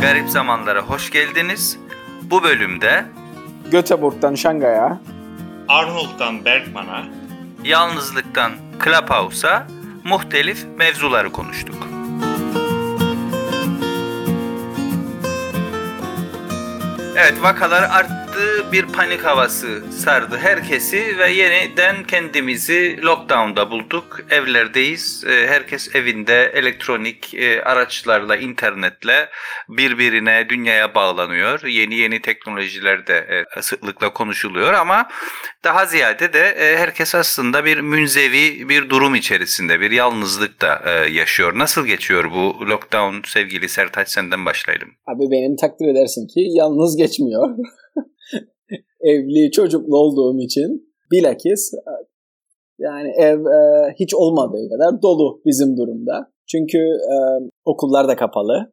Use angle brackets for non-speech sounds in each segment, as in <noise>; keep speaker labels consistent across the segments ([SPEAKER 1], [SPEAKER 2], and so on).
[SPEAKER 1] Garip Zamanlara hoş geldiniz. Bu bölümde
[SPEAKER 2] Göteborg'dan Şangay'a,
[SPEAKER 3] Arnold'dan Bergman'a,
[SPEAKER 1] yalnızlıktan Clubhouse'a muhtelif mevzuları konuştuk. Evet vakalar arttı bir panik havası sardı herkesi ve yeniden kendimizi lockdown'da bulduk. Evlerdeyiz. Ee, Herkes evinde elektronik e, araçlarla, internetle birbirine, dünyaya bağlanıyor. Yeni yeni teknolojiler de e, sıklıkla konuşuluyor ama daha ziyade de e, herkes aslında bir münzevi bir durum içerisinde, bir yalnızlıkta yaşıyor. Nasıl geçiyor bu lockdown sevgili Sertaç senden başlayalım.
[SPEAKER 2] Abi benim takdir edersin ki yalnız geçmiyor. <laughs> Evli çocuklu olduğum için bilakis yani ev e, hiç olmadığı kadar dolu bizim durumda. Çünkü e, okullar da kapalı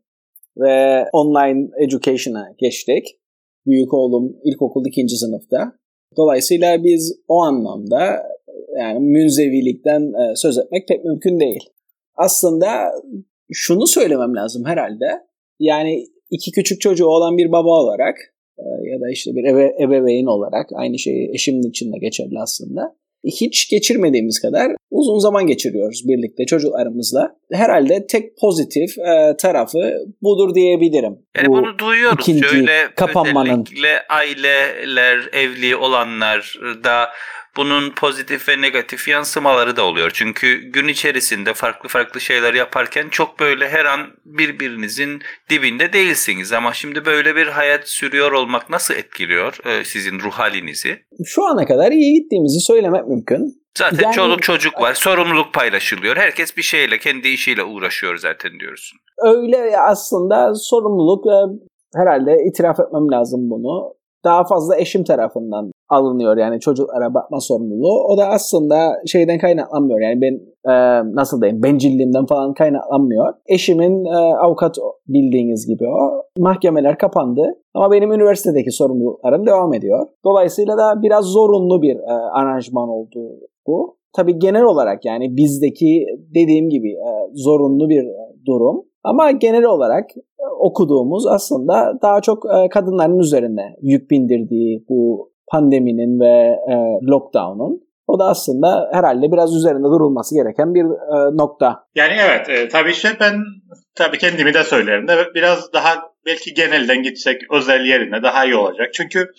[SPEAKER 2] ve online education'a geçtik. Büyük oğlum ilkokul ikinci sınıfta. Dolayısıyla biz o anlamda yani münzevilikten e, söz etmek pek mümkün değil. Aslında şunu söylemem lazım herhalde. Yani iki küçük çocuğu olan bir baba olarak e, ya da işte bir ebe, ebeveyn olarak aynı şey eşimin için de geçerli aslında. Hiç geçirmediğimiz kadar uzun zaman geçiriyoruz birlikte çocuklarımızla. Herhalde tek pozitif e, tarafı budur diyebilirim.
[SPEAKER 1] Yani Bu bunu duyuyoruz. Şöyle kapanmanın. özellikle aileler, evli olanlar da bunun pozitif ve negatif yansımaları da oluyor. Çünkü gün içerisinde farklı farklı şeyler yaparken çok böyle her an birbirinizin dibinde değilsiniz. Ama şimdi böyle bir hayat sürüyor olmak nasıl etkiliyor e, sizin ruh halinizi?
[SPEAKER 2] Şu ana kadar iyi gittiğimizi söylemek mümkün.
[SPEAKER 1] Zaten yani, çoluk çocuk var. Sorumluluk paylaşılıyor. Herkes bir şeyle, kendi işiyle uğraşıyor zaten diyorsun.
[SPEAKER 2] Öyle aslında sorumluluk e, herhalde itiraf etmem lazım bunu daha fazla eşim tarafından alınıyor yani çocuklara bakma sorumluluğu. O da aslında şeyden kaynaklanmıyor yani ben e, nasıl diyeyim bencilliğimden falan kaynaklanmıyor. Eşimin e, avukat bildiğiniz gibi o. Mahkemeler kapandı ama benim üniversitedeki sorumluluklarım devam ediyor. Dolayısıyla da biraz zorunlu bir e, aranjman oldu bu. Tabii genel olarak yani bizdeki dediğim gibi e, zorunlu bir e, durum. Ama genel olarak okuduğumuz aslında daha çok e, kadınların üzerine yük bindirdiği bu pandeminin ve e, lockdown'un. O da aslında herhalde biraz üzerinde durulması gereken bir e, nokta.
[SPEAKER 3] Yani evet e, tabii işte ben tabii kendimi de söylerim de biraz daha belki genelden gitsek özel yerine daha iyi olacak. Çünkü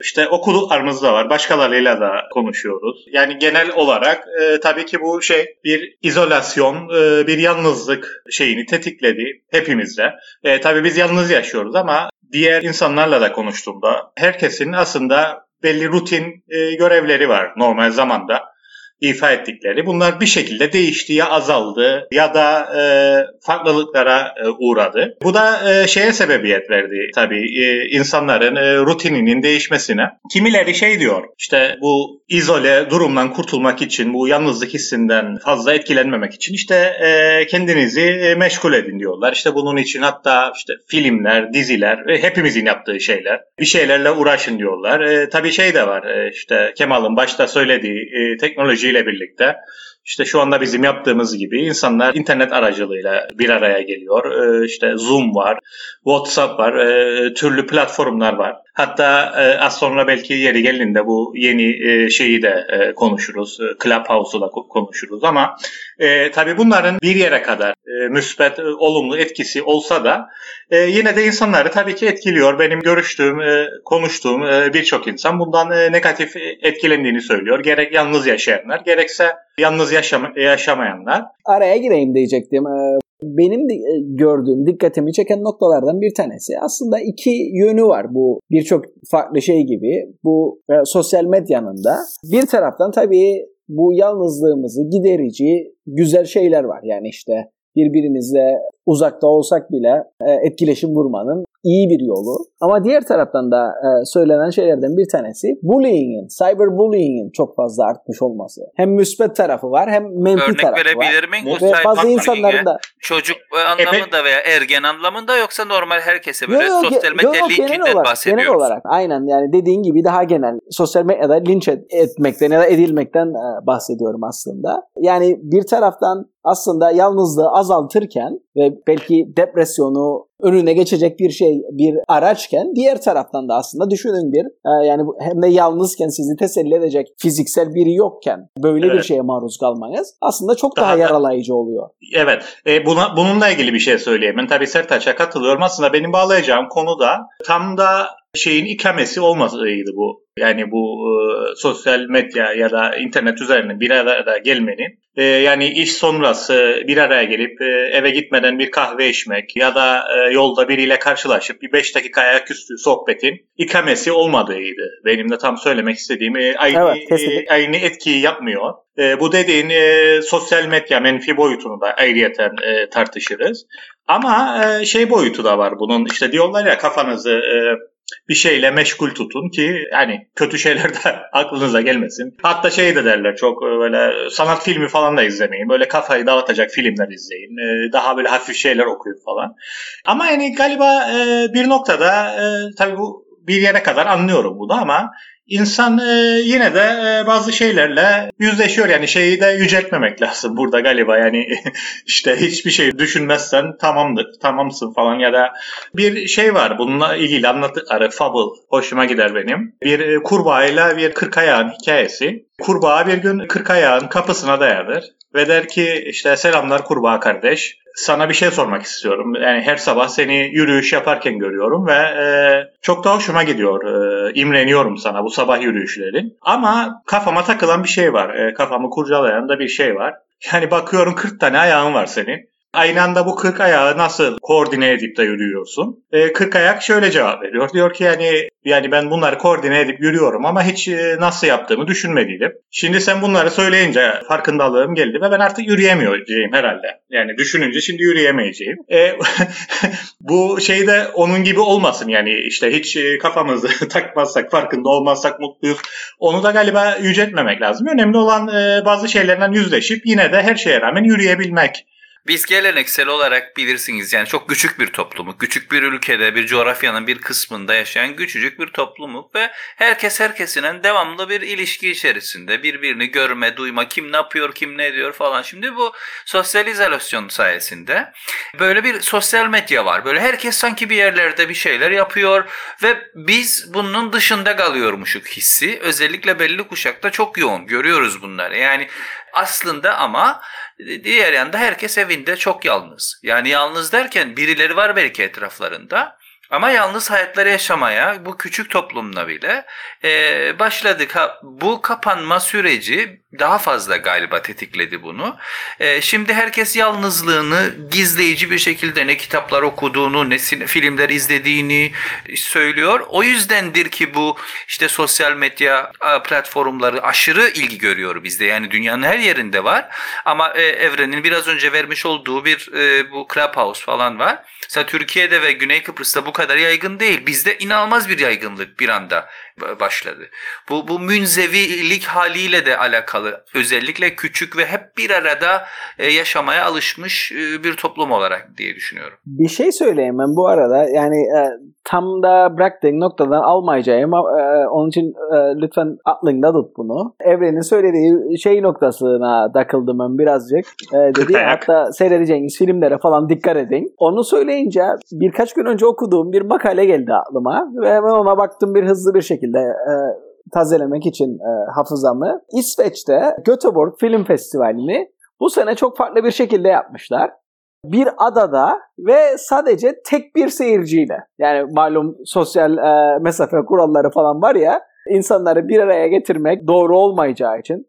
[SPEAKER 3] işte okullarımızda var. Başkalarıyla da konuşuyoruz. Yani genel olarak e, tabii ki bu şey bir izolasyon, e, bir yalnızlık şeyini tetikledi hepimizde. E, tabii biz yalnız yaşıyoruz ama diğer insanlarla da konuştuğumda herkesin aslında belli rutin e, görevleri var normal zamanda ifa ettikleri. Bunlar bir şekilde değişti ya azaldı ya da e, farklılıklara e, uğradı. Bu da e, şeye sebebiyet verdi tabii e, insanların e, rutininin değişmesine. Kimileri şey diyor işte bu izole durumdan kurtulmak için bu yalnızlık hissinden fazla etkilenmemek için işte e, kendinizi e, meşgul edin diyorlar. İşte bunun için hatta işte filmler, diziler ve hepimizin yaptığı şeyler bir şeylerle uğraşın diyorlar. E, tabii şey de var e, işte Kemal'ın başta söylediği e, teknoloji teknolojiyle birlikte işte şu anda bizim yaptığımız gibi insanlar internet aracılığıyla bir araya geliyor. Ee, işte Zoom var, WhatsApp var, e, türlü platformlar var. Hatta e, az sonra belki yeri geldiğinde bu yeni e, şeyi de konuşuruz. Clubhouse'u da konuşuruz ama e, tabii bunların bir yere kadar e, müsbet, olumlu etkisi olsa da e, yine de insanları tabii ki etkiliyor. Benim görüştüğüm, e, konuştuğum e, birçok insan bundan e, negatif etkilendiğini söylüyor. Gerek yalnız yaşayanlar, gerekse yalnız yaşam yaşamayanlar.
[SPEAKER 2] Araya gireyim diyecektim. Benim e, gördüğüm, dikkatimi çeken noktalardan bir tanesi. Aslında iki yönü var bu birçok farklı şey gibi. Bu e, sosyal medyanın da. Bir taraftan tabii bu yalnızlığımızı giderici güzel şeyler var. Yani işte birbirimizle uzakta olsak bile e, etkileşim kurmanın iyi bir yolu. Ama diğer taraftan da e, söylenen şeylerden bir tanesi bullying'in, cyberbullying'in çok fazla artmış olması. Hem müsbet tarafı var hem menfi
[SPEAKER 1] Örnek
[SPEAKER 2] tarafı var.
[SPEAKER 1] Örnek verebilir miyim?
[SPEAKER 2] Ve bazı insanların da
[SPEAKER 1] çocuk anlamında veya ergen anlamında yoksa normal herkese böyle yok, sosyal medya yok, linkinden
[SPEAKER 2] olarak,
[SPEAKER 1] bahsediyoruz.
[SPEAKER 2] Genel olarak aynen yani dediğin gibi daha genel sosyal medyada linç etmekten ya da edilmekten e, bahsediyorum aslında. Yani bir taraftan aslında yalnızlığı azaltırken ve belki depresyonu önüne geçecek bir şey, bir araçken diğer taraftan da aslında düşünün bir e, yani hem de yalnızken sizi teselli edecek fiziksel biri yokken böyle evet. bir şeye maruz kalmanız aslında çok daha, daha yaralayıcı oluyor.
[SPEAKER 3] Evet. E, buna bununla ilgili bir şey söyleyeyim. Ben tabii Sertaç'a katılıyorum. Aslında benim bağlayacağım konu da tam da şeyin ikamesi olmasaydı bu. Yani bu e, sosyal medya ya da internet üzerine bir arada gelmenin e, yani iş sonrası bir araya gelip e, eve gitmeden bir kahve içmek ya da e, yolda biriyle karşılaşıp bir 5 dakika ayaküstü sohbetin ikamesi olmadığıydı. Benim de tam söylemek istediğim e, aynı, evet, e, aynı etkiyi yapmıyor. E, bu dediğin e, sosyal medya menfi boyutunu da ayrıyeten e, tartışırız. Ama e, şey boyutu da var bunun işte diyorlar ya kafanızı e, bir şeyle meşgul tutun ki yani kötü şeyler de <laughs> aklınıza gelmesin. Hatta şey de derler çok e, böyle sanat filmi falan da izlemeyin. Böyle kafayı dağıtacak filmler izleyin. E, daha böyle hafif şeyler okuyun falan. Ama yani galiba e, bir noktada tabii bu bir yere kadar anlıyorum bunu ama İnsan e, yine de e, bazı şeylerle yüzleşiyor. Yani şeyi de yüceltmemek lazım burada galiba. Yani <laughs> işte hiçbir şey düşünmezsen tamamdır, tamamsın falan ya da bir şey var bununla ilgili anlattıkları fable hoşuma gider benim. Bir e, kurbağayla bir kırk ayağın hikayesi. Kurbağa bir gün kırk ayağın kapısına dayanır ve der ki işte selamlar kurbağa kardeş sana bir şey sormak istiyorum. Yani her sabah seni yürüyüş yaparken görüyorum ve e, çok da hoşuma gidiyor. E, imreniyorum sana bu sabah yürüyüşlerin. Ama kafama takılan bir şey var. E, kafamı kurcalayan da bir şey var. Yani bakıyorum 40 tane ayağın var senin. Aynı anda bu 40 ayağı nasıl koordine edip de yürüyorsun? E, 40 ayak şöyle cevap veriyor. Diyor ki yani yani ben bunları koordine edip yürüyorum ama hiç e, nasıl yaptığımı düşünmediydim. Şimdi sen bunları söyleyince farkındalığım geldi ve ben artık yürüyemeyeceğim herhalde. Yani düşününce şimdi yürüyemeyeceğim. E, <laughs> bu şey de onun gibi olmasın yani işte hiç e, kafamızı <laughs> takmazsak, farkında olmazsak mutluyuz. Onu da galiba yüceltmemek lazım. Önemli olan e, bazı şeylerden yüzleşip yine de her şeye rağmen yürüyebilmek.
[SPEAKER 1] Biz geleneksel olarak bilirsiniz yani çok küçük bir toplumu, küçük bir ülkede, bir coğrafyanın bir kısmında yaşayan küçücük bir toplumu ve herkes herkesinin devamlı bir ilişki içerisinde birbirini görme, duyma, kim ne yapıyor, kim ne ediyor falan. Şimdi bu sosyal izolasyon sayesinde böyle bir sosyal medya var. Böyle herkes sanki bir yerlerde bir şeyler yapıyor ve biz bunun dışında kalıyormuşuk hissi. Özellikle belli kuşakta çok yoğun görüyoruz bunları. Yani aslında ama diğer yanda herkes evinde çok yalnız. Yani yalnız derken birileri var belki etraflarında ama yalnız hayatları yaşamaya bu küçük toplumla bile e, başladık. Ha, bu kapanma süreci daha fazla galiba tetikledi bunu. E, şimdi herkes yalnızlığını gizleyici bir şekilde ne kitaplar okuduğunu ne filmler izlediğini söylüyor. O yüzdendir ki bu işte sosyal medya platformları aşırı ilgi görüyor bizde. Yani dünyanın her yerinde var. Ama e, evrenin biraz önce vermiş olduğu bir e, bu Clubhouse falan var. Mesela Türkiye'de ve Güney Kıbrıs'ta bu kadar yaygın değil. Bizde inanılmaz bir yaygınlık bir anda başladı. Bu, bu münzevilik haliyle de alakalı. Özellikle küçük ve hep bir arada e, yaşamaya alışmış e, bir toplum olarak diye düşünüyorum.
[SPEAKER 2] Bir şey söyleyeyim ben bu arada. Yani e, tam da bıraktığın noktadan almayacağım ama onun için lütfen aklında tut bunu. Evrenin söylediği şey noktasına takıldım ben birazcık. Dedi <laughs> hatta seyredeceğiniz filmlere falan dikkat edin. Onu söyleyince birkaç gün önce okuduğum bir makale geldi aklıma ve hemen ona baktım bir hızlı bir şekilde e, tazelemek için e, hafızamı. İsveç'te Göteborg Film Festivali'ni bu sene çok farklı bir şekilde yapmışlar bir adada ve sadece tek bir seyirciyle yani malum sosyal e, mesafe kuralları falan var ya insanları bir araya getirmek doğru olmayacağı için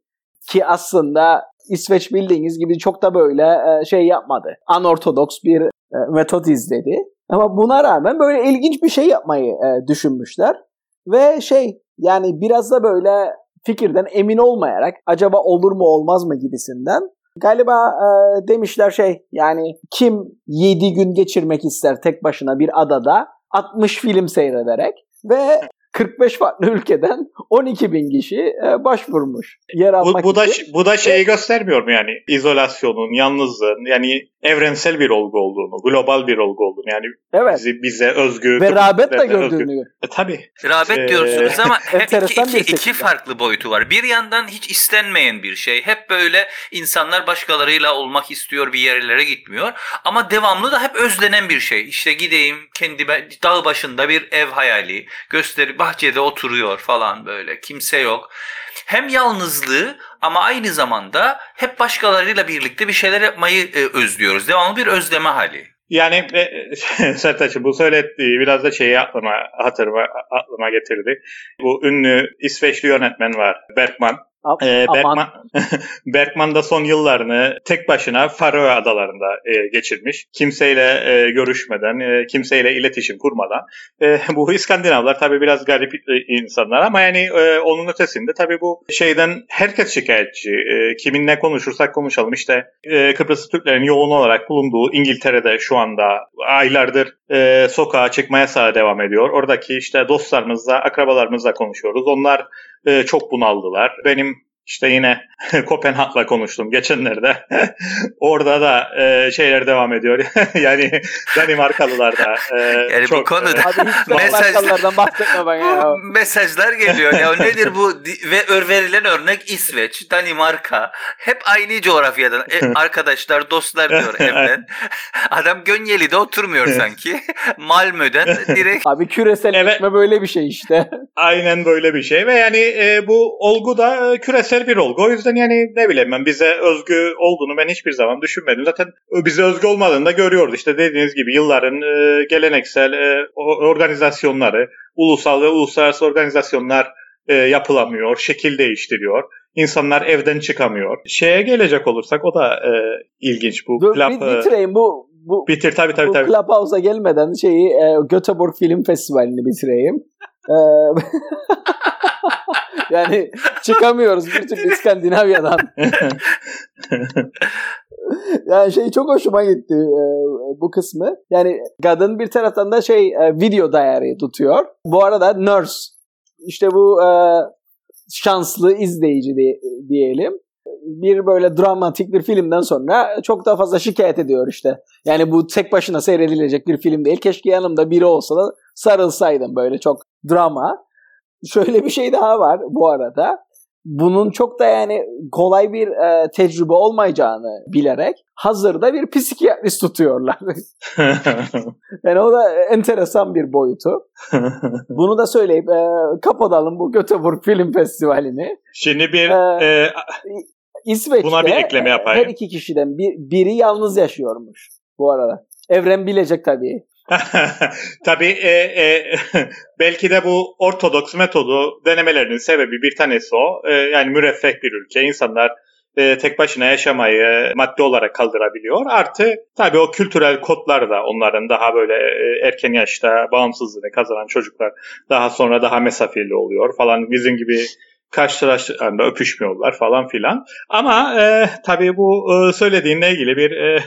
[SPEAKER 2] ki aslında İsveç bildiğiniz gibi çok da böyle e, şey yapmadı. Anortodoks bir e, metot izledi. Ama buna rağmen böyle ilginç bir şey yapmayı e, düşünmüşler. Ve şey yani biraz da böyle fikirden emin olmayarak acaba olur mu olmaz mı? gibisinden Galiba e, demişler şey yani kim 7 gün geçirmek ister tek başına bir adada 60 film seyrederek ve 45 farklı ülkeden 12 bin kişi e, başvurmuş. Yer almak
[SPEAKER 3] bu, bu da
[SPEAKER 2] için.
[SPEAKER 3] bu da şeyi göstermiyor mu yani izolasyonun, yalnızlığın yani evrensel bir olgu olduğunu, global bir olgu olduğunu yani
[SPEAKER 2] evet.
[SPEAKER 3] bizi, bize özgü.
[SPEAKER 2] Ve rağbet de
[SPEAKER 3] özgü.
[SPEAKER 2] gördüğünü.
[SPEAKER 3] E, tabii.
[SPEAKER 1] Rağbet
[SPEAKER 3] Ee,
[SPEAKER 1] diyorsunuz ama <laughs> hep iki, iki, iki farklı boyutu var. Bir yandan hiç istenmeyen bir şey. Hep böyle insanlar başkalarıyla olmak istiyor bir yerlere gitmiyor. Ama devamlı da hep özlenen bir şey. İşte gideyim kendi dağ başında bir ev hayali. Gösteri bahçede oturuyor falan böyle. Kimse yok. Hem yalnızlığı ama aynı zamanda hep başkalarıyla birlikte bir şeyler yapmayı e, özlüyoruz. Devamlı bir özleme hali.
[SPEAKER 3] Yani e, <laughs> Sertaç'ın bu söylediği biraz da şeyi aklıma, hatırıma, aklıma getirdi. Bu ünlü İsveçli yönetmen var Bergman. Ee,
[SPEAKER 2] aman.
[SPEAKER 3] Bergman, <laughs> Bergman da son yıllarını tek başına Faroe Adalarında e, geçirmiş. Kimseyle e, görüşmeden, e, kimseyle iletişim kurmadan. E, <laughs> bu İskandinavlar tabii biraz garip e, insanlar ama yani e, onun ötesinde tabii bu şeyden herkes şikayetçi. E, kiminle konuşursak konuşalım işte e, Kıbrıs Türklerin yoğun olarak bulunduğu İngiltere'de şu anda aylardır e, sokağa çıkma yasağı devam ediyor. Oradaki işte dostlarımızla, akrabalarımızla konuşuyoruz. Onlar e, çok bunaldılar. Benim işte yine <laughs> Kopenhag'la konuştum geçenlerde. <laughs> Orada da e, şeyler devam ediyor. <laughs> yani Danimarkalılar da e,
[SPEAKER 1] Yani bu
[SPEAKER 3] çok
[SPEAKER 1] konuda-
[SPEAKER 2] Abi hiç
[SPEAKER 1] Mesaj-
[SPEAKER 2] başkalarından bahsetme bana ya.
[SPEAKER 1] Bu mesajlar geliyor ya nedir bu ve verilen örnek İsveç, Danimarka hep aynı coğrafyadan E, arkadaşlar dostlar diyor evden. Adam Gönyeli'de oturmuyor sanki. Malmö'den direkt
[SPEAKER 2] Abi küreselleşme böyle bir şey işte.
[SPEAKER 3] Aynen böyle bir şey ve yani e, bu olgu da e, küresel bir olgu. O yüzden yani ne bileyim ben bize özgü olduğunu ben hiçbir zaman düşünmedim. Zaten bize özgü olmadığını da görüyoruz. İşte dediğiniz gibi yılların e, geleneksel e, organizasyonları, ulusal ve uluslararası organizasyonlar e, yapılamıyor, şekil değiştiriyor. İnsanlar evden çıkamıyor. Şeye gelecek olursak o da e, ilginç bu.
[SPEAKER 2] Dur,
[SPEAKER 3] Club,
[SPEAKER 2] bir,
[SPEAKER 3] e,
[SPEAKER 2] bitireyim bu bu
[SPEAKER 3] bitir tabii tabii
[SPEAKER 2] bu
[SPEAKER 3] tabii.
[SPEAKER 2] Clubhouse'a gelmeden şeyi e, Göteborg Film Festivali'ni bitireyim. <laughs> Yani <laughs> çıkamıyoruz bir türlü İskandinavya'dan. Yani şey çok hoşuma gitti e, bu kısmı. Yani kadın bir taraftan da şey e, video diary tutuyor. Bu arada nurse işte bu e, şanslı izleyici diye, diyelim. Bir böyle dramatik bir filmden sonra çok daha fazla şikayet ediyor işte. Yani bu tek başına seyredilecek bir film değil. Keşke yanımda biri olsa da sarılsaydım böyle çok drama. Şöyle bir şey daha var bu arada. Bunun çok da yani kolay bir e, tecrübe olmayacağını bilerek hazırda bir psikiyatrist tutuyorlar. <laughs> yani o da enteresan bir boyutu. Bunu da söyleyip e, kapatalım bu Göteborg Film Festivali'ni.
[SPEAKER 3] Şimdi bir
[SPEAKER 2] Ee,
[SPEAKER 3] e,
[SPEAKER 2] İsveç'te
[SPEAKER 3] Buna bir ekleme yapayım.
[SPEAKER 2] her iki kişiden bir, biri yalnız yaşıyormuş bu arada. Evren bilecek tabii. <laughs>
[SPEAKER 3] Tabii e, e, <laughs> belki de bu ortodoks metodu denemelerinin sebebi bir tanesi o. E, yani müreffeh bir ülke. İnsanlar e, tek başına yaşamayı maddi olarak kaldırabiliyor. Artı tabii o kültürel kodlar da onların daha böyle e, erken yaşta bağımsızlığını kazanan çocuklar daha sonra daha mesafeli oluyor falan. Bizim gibi karşılaştığında öpüşmüyorlar falan filan. Ama e, tabii bu e, söylediğinle ilgili bir e,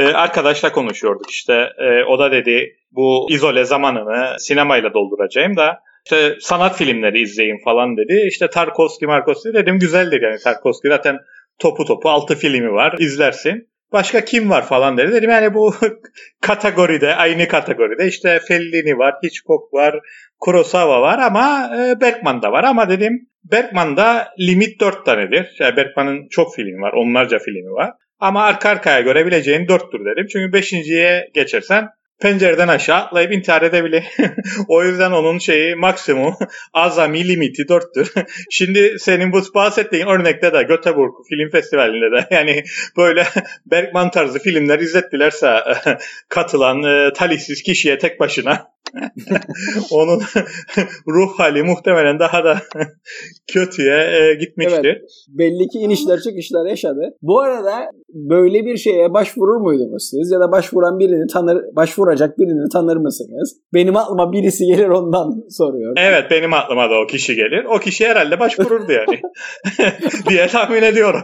[SPEAKER 3] e, arkadaşla konuşuyorduk işte. E, o da dedi bu izole zamanını sinemayla dolduracağım da işte sanat filmleri izleyin falan dedi. İşte Tarkovski, Markovski dedim güzeldir yani Tarkovski zaten topu topu 6 filmi var izlersin. Başka kim var falan dedi. Dedim yani bu <laughs> kategoride aynı kategoride işte Fellini var, Hitchcock var, Kurosawa var ama e, Bergman da var ama dedim Bergman'da limit 4 tanedir. Yani Bergman'ın çok filmi var, onlarca filmi var. Ama arka arkaya görebileceğin 4'tür dedim. Çünkü 5.ye geçersen pencereden aşağı atlayıp intihar edebilir. <laughs> o yüzden onun şeyi maksimum <laughs> azami limiti 4'tür. <laughs> Şimdi senin bu bahsettiğin örnekte de Göteborg Film Festivali'nde de yani böyle Bergman tarzı filmler izlettilerse katılan e, talihsiz kişiye tek başına <laughs> onun <laughs> ruh hali muhtemelen daha da <laughs> kötüye e, gitmiştir.
[SPEAKER 2] Evet. Belli ki inişler çıkışlar yaşadı. Bu arada böyle bir şeye başvurur muydunuz siz? Ya da başvuran birini tanır, başvuracak birini tanır mısınız? Benim aklıma birisi gelir ondan soruyor.
[SPEAKER 3] Evet benim aklıma da o kişi gelir. O kişi herhalde başvururdu yani. diye tahmin ediyorum.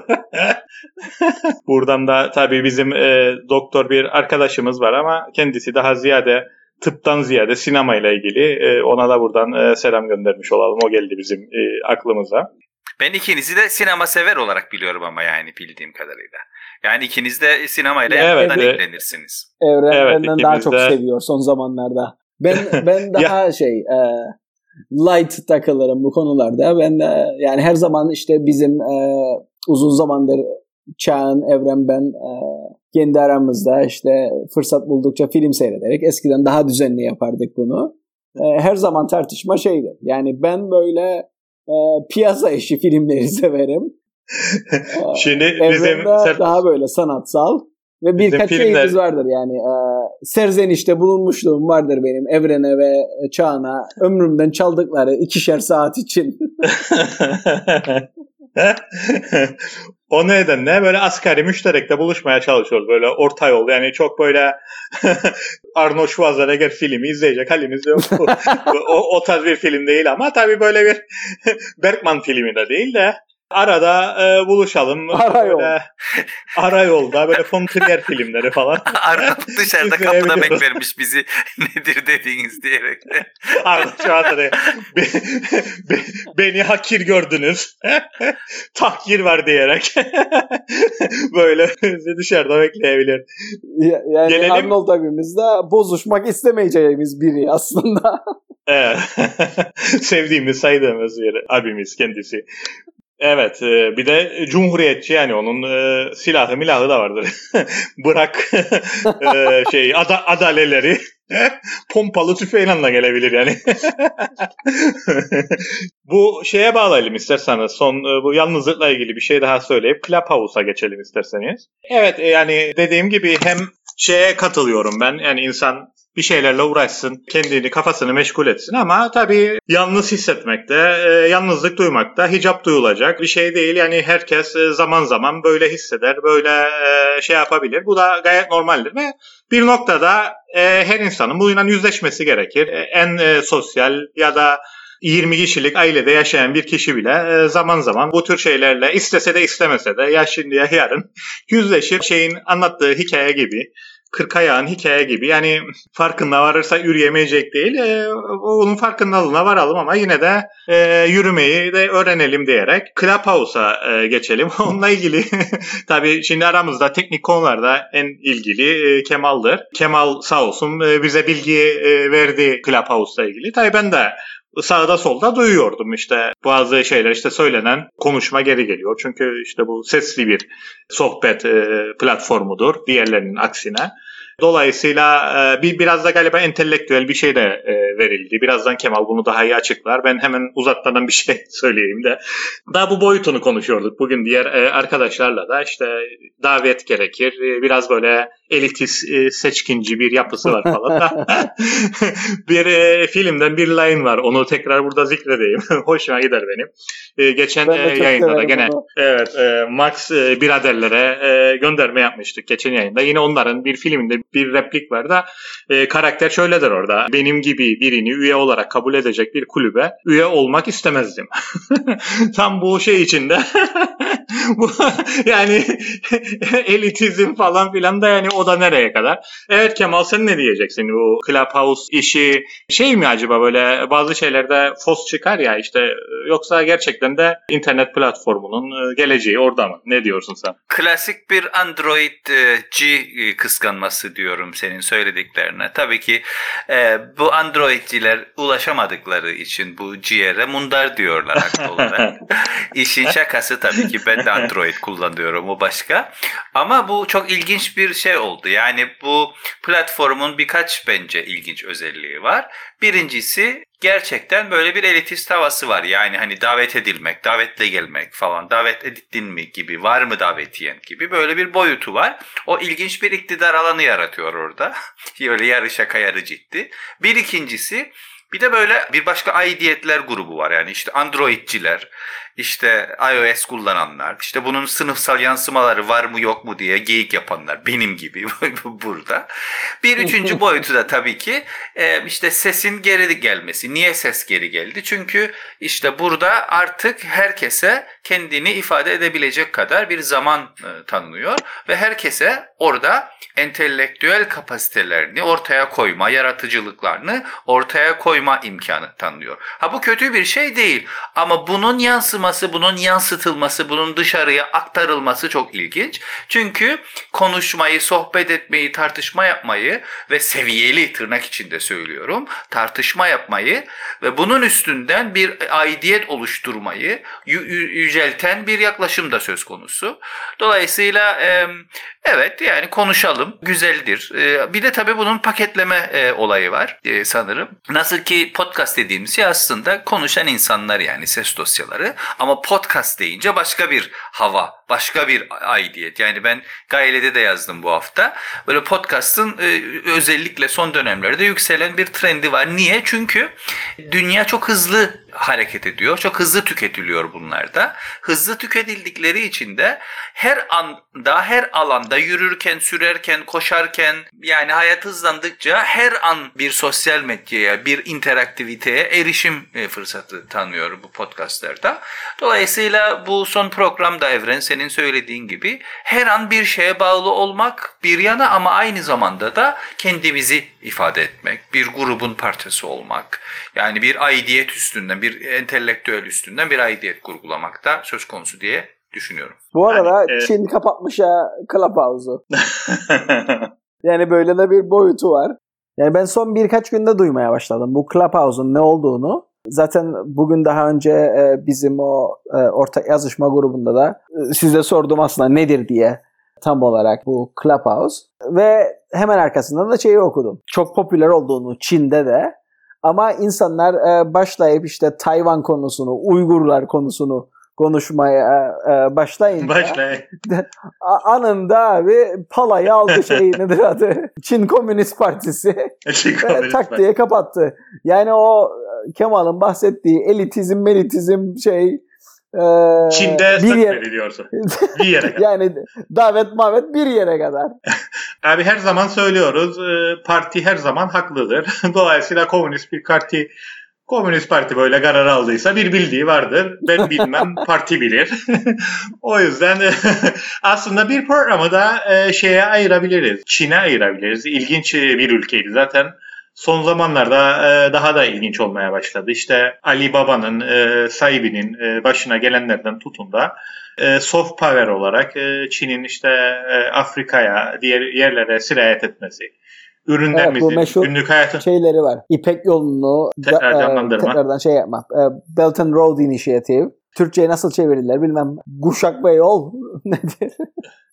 [SPEAKER 3] Buradan da tabii bizim e, doktor bir arkadaşımız var ama kendisi daha ziyade tıptan ziyade sinemayla ilgili e, ona da buradan e, selam göndermiş olalım. O geldi bizim e, aklımıza.
[SPEAKER 1] Ben ikinizi de sinema sever olarak biliyorum ama yani bildiğim kadarıyla. Yani ikiniz de sinemayla evet, yakından ilgilenirsiniz.
[SPEAKER 2] Evren evet, benden daha çok de... seviyor son zamanlarda. Ben ben <laughs> daha şey e, light takılırım bu konularda. Ben de yani her zaman işte bizim e, uzun zamandır Çağın, Evren, ben e, kendi aramızda işte fırsat buldukça film seyrederek eskiden daha düzenli yapardık bunu. E, her zaman tartışma şeydi. Yani ben böyle e, piyasa işi filmleri <laughs> severim. <laughs>
[SPEAKER 3] Şimdi Evren bizim
[SPEAKER 2] daha böyle sanatsal. Ve birkaç filmler... şeyimiz vardır yani. E, serzenişte bulunmuşluğum vardır benim Evren'e ve Çağan'a ömrümden çaldıkları ikişer saat için. <laughs>
[SPEAKER 3] o nedenle böyle asgari müşterekte buluşmaya çalışıyoruz. Böyle orta yol. Yani çok böyle <laughs> Arnold Schwarzenegger filmi izleyecek halimiz yok. o, o tarz bir film değil ama tabii böyle bir <laughs> Bergman filmi de değil de Arada e, buluşalım. <laughs>
[SPEAKER 2] Ara yol.
[SPEAKER 3] Böyle, ara yolda böyle Fontrier filmleri falan. <laughs>
[SPEAKER 1] Arada dışarıda kapıda beklermiş bizi <laughs> nedir dediğiniz diyerek.
[SPEAKER 3] Arada şu anda de, be, be, beni hakir gördünüz. Takir var diyerek. böyle dışarıda bekleyebilir.
[SPEAKER 2] Yani Gelelim. Arnold abimizde bozuşmak istemeyeceğimiz biri aslında.
[SPEAKER 3] Evet. Sevdiğimiz, saydığımız bir abimiz kendisi. Evet e, bir de cumhuriyetçi yani onun e, silahı milahı da vardır. <laughs> Bırak e, <laughs> şey ada, adaleleri <laughs> pompalı tüfeğinle gelebilir yani. bu şeye bağlayalım isterseniz. Son e, bu yalnızlıkla ilgili bir şey daha söyleyip Clubhouse'a geçelim isterseniz. Evet e, yani dediğim gibi hem şeye katılıyorum ben. Yani insan bir şeylerle uğraşsın, kendini, kafasını meşgul etsin ama tabii yalnız hissetmekte, e, yalnızlık duymakta hicap duyulacak bir şey değil. Yani herkes e, zaman zaman böyle hisseder, böyle e, şey yapabilir. Bu da gayet normaldir ve bir noktada her insanın bununla yüzleşmesi gerekir. En sosyal ya da 20 kişilik ailede yaşayan bir kişi bile zaman zaman bu tür şeylerle istese de istemese de ya şimdi ya yarın <laughs> yüzleşir. Şeyin anlattığı hikaye gibi kırk ayağın hikaye gibi. Yani farkında varırsa yürüyemeyecek değil. E, onun farkındalığına varalım ama yine de e, yürümeyi de öğrenelim diyerek Clubhouse'a e, geçelim. <laughs> Onunla ilgili <laughs> tabii şimdi aramızda teknik konularda en ilgili e, Kemal'dır. Kemal sağ olsun e, bize bilgi e, verdi Clubhouse'la ilgili. Tabii ben de sağda solda duyuyordum işte bazı şeyler işte söylenen konuşma geri geliyor. Çünkü işte bu sesli bir sohbet e, platformudur diğerlerinin aksine. Dolayısıyla e, bir biraz da galiba entelektüel bir şey de e, verildi. Birazdan Kemal bunu daha iyi açıklar. Ben hemen uzatmadan bir şey <laughs> söyleyeyim de. Daha bu boyutunu konuşuyorduk bugün diğer e, arkadaşlarla da işte davet gerekir. E, biraz böyle elitist e, seçkinci bir yapısı var falan da. <laughs> <laughs> bir e, filmden bir line var. Onu tekrar burada zikredeyim. Hoşuma gider benim. E, geçen e, yayında da gene evet e, Max e, biraderlere e, gönderme yapmıştık geçen yayında. Yine onların bir filminde bir replik var da e, karakter şöyle der orada. Benim gibi birini üye olarak kabul edecek bir kulübe üye olmak istemezdim. <laughs> Tam bu şey içinde <laughs> bu yani <laughs> elitizm falan filan da yani o da nereye kadar? Evet Kemal sen ne diyeceksin bu Clubhouse işi şey mi acaba böyle bazı şeylerde fos çıkar ya işte yoksa gerçekten de internet platformunun e, geleceği orada mı? Ne diyorsun sen?
[SPEAKER 1] Klasik bir Android e, G e, kıskanması diyorum senin söylediklerine. Tabii ki e, bu Androidciler ulaşamadıkları için bu G'ye mundar diyorlar haklı olarak. <laughs> İşin şakası tabii ki ben de Android kullanıyorum o başka. Ama bu çok ilginç bir şey oldu. Yani bu platformun birkaç bence ilginç özelliği var. Birincisi gerçekten böyle bir elitist havası var. Yani hani davet edilmek, davetle gelmek falan, davet edildin mi gibi, var mı davetiyen gibi böyle bir boyutu var. O ilginç bir iktidar alanı yaratıyor orada. <laughs> böyle yarı şaka yarı ciddi. Bir ikincisi bir de böyle bir başka aidiyetler grubu var. Yani işte Androidciler, işte iOS kullananlar, işte bunun sınıfsal yansımaları var mı yok mu diye geyik yapanlar benim gibi <laughs> burada. Bir üçüncü <laughs> boyutu da tabii ki e, işte sesin geri gelmesi. Niye ses geri geldi? Çünkü işte burada artık herkese kendini ifade edebilecek kadar bir zaman e, tanınıyor ve herkese orada entelektüel kapasitelerini ortaya koyma, yaratıcılıklarını ortaya koyma imkanı tanınıyor. Ha bu kötü bir şey değil ama bunun yansıması, bunun yansıtılması, bunun dışarıya aktarılması çok ilginç. Çünkü konuşmayı, sohbet etmeyi, tartışma yapmayı ve seviyeli tırnak içinde söylüyorum, tartışma yapmayı ve bunun üstünden bir aidiyet oluşturmayı yücelten bir yaklaşım da söz konusu. Dolayısıyla evet yani konuşalım, güzeldir. Bir de tabii bunun paketleme olayı var sanırım. Nasıl ki podcast dediğimiz şey aslında konuşan insanlar yani ses dosyaları ama podcast deyince başka bir hava, başka bir aidiyet. Yani ben Gaile'de de yazdım bu hafta. Böyle podcast'ın özellikle son dönemlerde yükselen bir trendi var. Niye? Çünkü dünya çok hızlı hareket ediyor. Çok hızlı tüketiliyor bunlarda. Hızlı tüketildikleri için de her anda, her alanda yürürken, sürerken, koşarken yani hayat hızlandıkça her an bir sosyal medyaya, bir interaktiviteye erişim e, fırsatı tanıyor bu podcastlarda. Dolayısıyla bu son programda Evren senin söylediğin gibi her an bir şeye bağlı olmak bir yana ama aynı zamanda da kendimizi ifade etmek, bir grubun parçası olmak, yani bir aidiyet üstünden, bir entelektüel üstünden bir aidiyet kurgulamak da söz konusu diye düşünüyorum.
[SPEAKER 2] Bu arada yani, e... Çin kapatmış ya Clubhouse'u. <laughs> yani böyle de bir boyutu var. Yani ben son birkaç günde duymaya başladım bu Clubhouse'un ne olduğunu. Zaten bugün daha önce e, bizim o e, ortak yazışma grubunda da e, size sordum aslında nedir diye tam olarak bu Clubhouse. Ve hemen arkasından da şeyi okudum. Çok popüler olduğunu Çin'de de ama insanlar başlayıp işte Tayvan konusunu, Uygurlar konusunu konuşmaya e, başlayınca
[SPEAKER 3] Başlayın. <laughs>
[SPEAKER 2] anında abi palayı aldı şey nedir adı Çin Komünist Partisi Çin Komünist tak diye kapattı. Yani o Kemal'ın bahsettiği elitizm melitizm şey
[SPEAKER 3] e, Çin'de bir yer diyorsun. <laughs> Bir yere kadar.
[SPEAKER 2] yani davet mavet bir yere kadar. <laughs>
[SPEAKER 3] Abi her zaman söylüyoruz e, parti her zaman haklıdır. Dolayısıyla komünist bir parti Komünist Parti böyle karar aldıysa bir bildiği vardır. Ben <laughs> bilmem parti bilir. <laughs> o yüzden <laughs> aslında bir programı da e, şeye ayırabiliriz. Çin'e ayırabiliriz. İlginç bir ülkeydi zaten. Son zamanlarda e, daha da ilginç olmaya başladı. İşte Ali Baba'nın e, sahibinin başına gelenlerden tutun da soft power olarak Çin'in işte Afrika'ya, diğer yerlere sirayet etmesi ürünlerimizi, evet, bu günlük hayatın
[SPEAKER 2] şeyleri var. İpek yolunu tekrar da, canlandırma. tekrardan şey yapmak. Belt and Road Initiative. Türkçe'ye nasıl çevirirler bilmem. Guşak ve yol <laughs> nedir?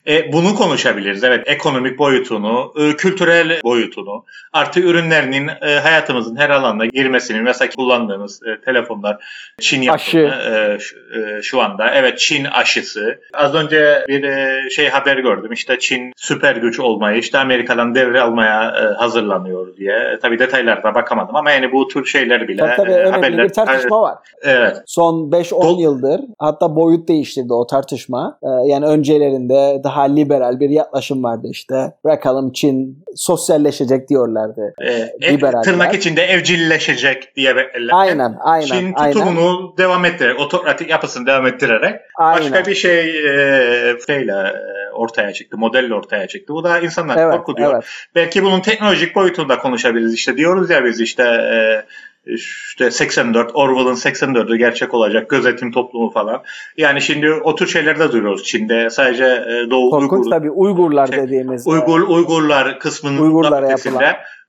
[SPEAKER 3] E, bunu konuşabiliriz. Evet ekonomik boyutunu, e, kültürel boyutunu, artı ürünlerinin e, hayatımızın her alanda girmesini, mesela kullandığımız e, telefonlar Çin yapımı e, şu, e, şu anda. Evet Çin aşısı. Az önce bir e, şey haber gördüm. İşte Çin süper güç olmayı, işte Amerika'dan devre almaya e, hazırlanıyor diye. E, tabii detaylarda bakamadım ama yani bu tür şeyler bile
[SPEAKER 2] tabii, tabii, e, haberler. bir tartışma var.
[SPEAKER 3] Evet.
[SPEAKER 2] Son 5-10 yıldır hatta boyut değiştirdi o tartışma. E, yani öncelerinde daha daha liberal bir yaklaşım vardı işte. Bırakalım Çin sosyalleşecek diyorlardı.
[SPEAKER 3] Ee, Liberaller. Tırnak içinde evcilleşecek diye
[SPEAKER 2] Aynen, aynen.
[SPEAKER 3] Çin tutumunu aynen. devam ettirerek, otokratik yapısını devam ettirerek aynen. başka bir şey e, şeyle e, ortaya çıktı, modelle ortaya çıktı. Bu da insanlar evet, korkutuyor. Evet. Belki bunun teknolojik boyutunu da konuşabiliriz. İşte diyoruz ya biz işte e, işte 84 Orwell'ın 84'ü gerçek olacak gözetim toplumu falan. Yani şimdi o tür şeyler de duyuyoruz Çin'de. Sadece e, Doğu
[SPEAKER 2] Korkunç Uygur, tabii Uygurlar şey, dediğimiz.
[SPEAKER 3] Uygur Uygurlar kısmının Uygurlara yapılan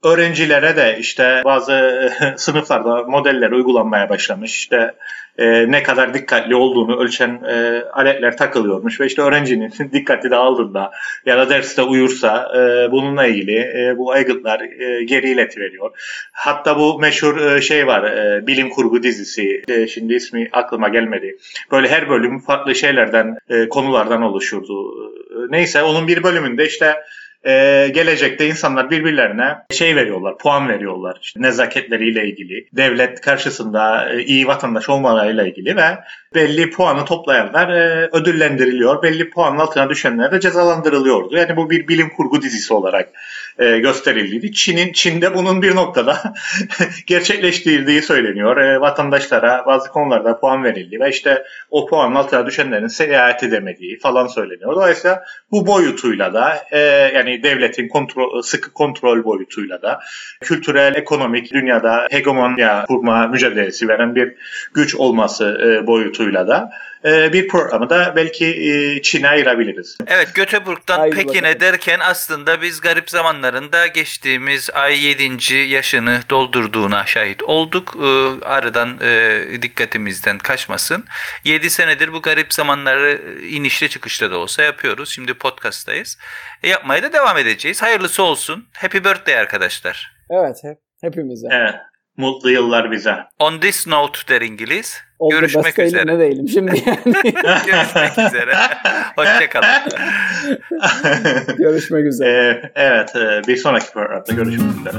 [SPEAKER 3] öğrencilere de işte bazı <laughs> sınıflarda modeller uygulanmaya başlamış. İşte e, ne kadar dikkatli olduğunu ölçen e, aletler takılıyormuş ve işte öğrencinin <laughs> dikkati dağıldığında ya da derste uyursa e, bununla ilgili e, bu aygıtlar e, geri iletiveriyor. Hatta bu meşhur e, şey var e, bilim kurgu dizisi e, şimdi ismi aklıma gelmedi. Böyle her bölüm farklı şeylerden e, konulardan oluşurdu. E, neyse onun bir bölümünde işte e, gelecekte insanlar birbirlerine şey veriyorlar, puan veriyorlar. İşte nezaketleriyle ilgili, devlet karşısında e, iyi vatandaş olmalarıyla ilgili ve belli puanı toplayanlar e, ödüllendiriliyor. Belli puanın altına düşenler de cezalandırılıyordu. Yani bu bir bilim kurgu dizisi olarak e, gösterildiydi. Çin'in Çin'de bunun bir noktada <laughs> gerçekleştirdiği söyleniyor. E, vatandaşlara bazı konularda puan verildi ve işte o puanın altına düşenlerin seyahat edemediği falan söyleniyor. Dolayısıyla bu boyutuyla da e, yani devletin kontrol, sıkı kontrol boyutuyla da kültürel, ekonomik dünyada hegemonya kurma mücadelesi veren bir güç olması e, boyutuyla da bir programı da belki e, Çin'e ayırabiliriz.
[SPEAKER 1] Evet Göteborg'dan
[SPEAKER 2] Haydi
[SPEAKER 1] Pekin'e
[SPEAKER 2] bakalım.
[SPEAKER 1] derken aslında biz garip zamanlarında geçtiğimiz ay 7. yaşını doldurduğuna şahit olduk. Ee, Aradan e, dikkatimizden kaçmasın. 7 senedir bu garip zamanları inişli çıkışta da olsa yapıyoruz. Şimdi podcast'tayız. E, yapmaya da devam edeceğiz. Hayırlısı olsun. Happy birthday arkadaşlar.
[SPEAKER 2] Evet hep, hepimize.
[SPEAKER 3] Evet. Mutlu yıllar bize.
[SPEAKER 1] On this note der İngiliz.
[SPEAKER 2] Oldu
[SPEAKER 1] Görüşmek üzere.
[SPEAKER 2] Ne değilim şimdi <laughs> yani.
[SPEAKER 1] Görüşmek üzere. <laughs> Hoşçakalın.
[SPEAKER 2] Görüşmek üzere.
[SPEAKER 3] Ee, evet, e, bir sonraki programda görüşmek üzere.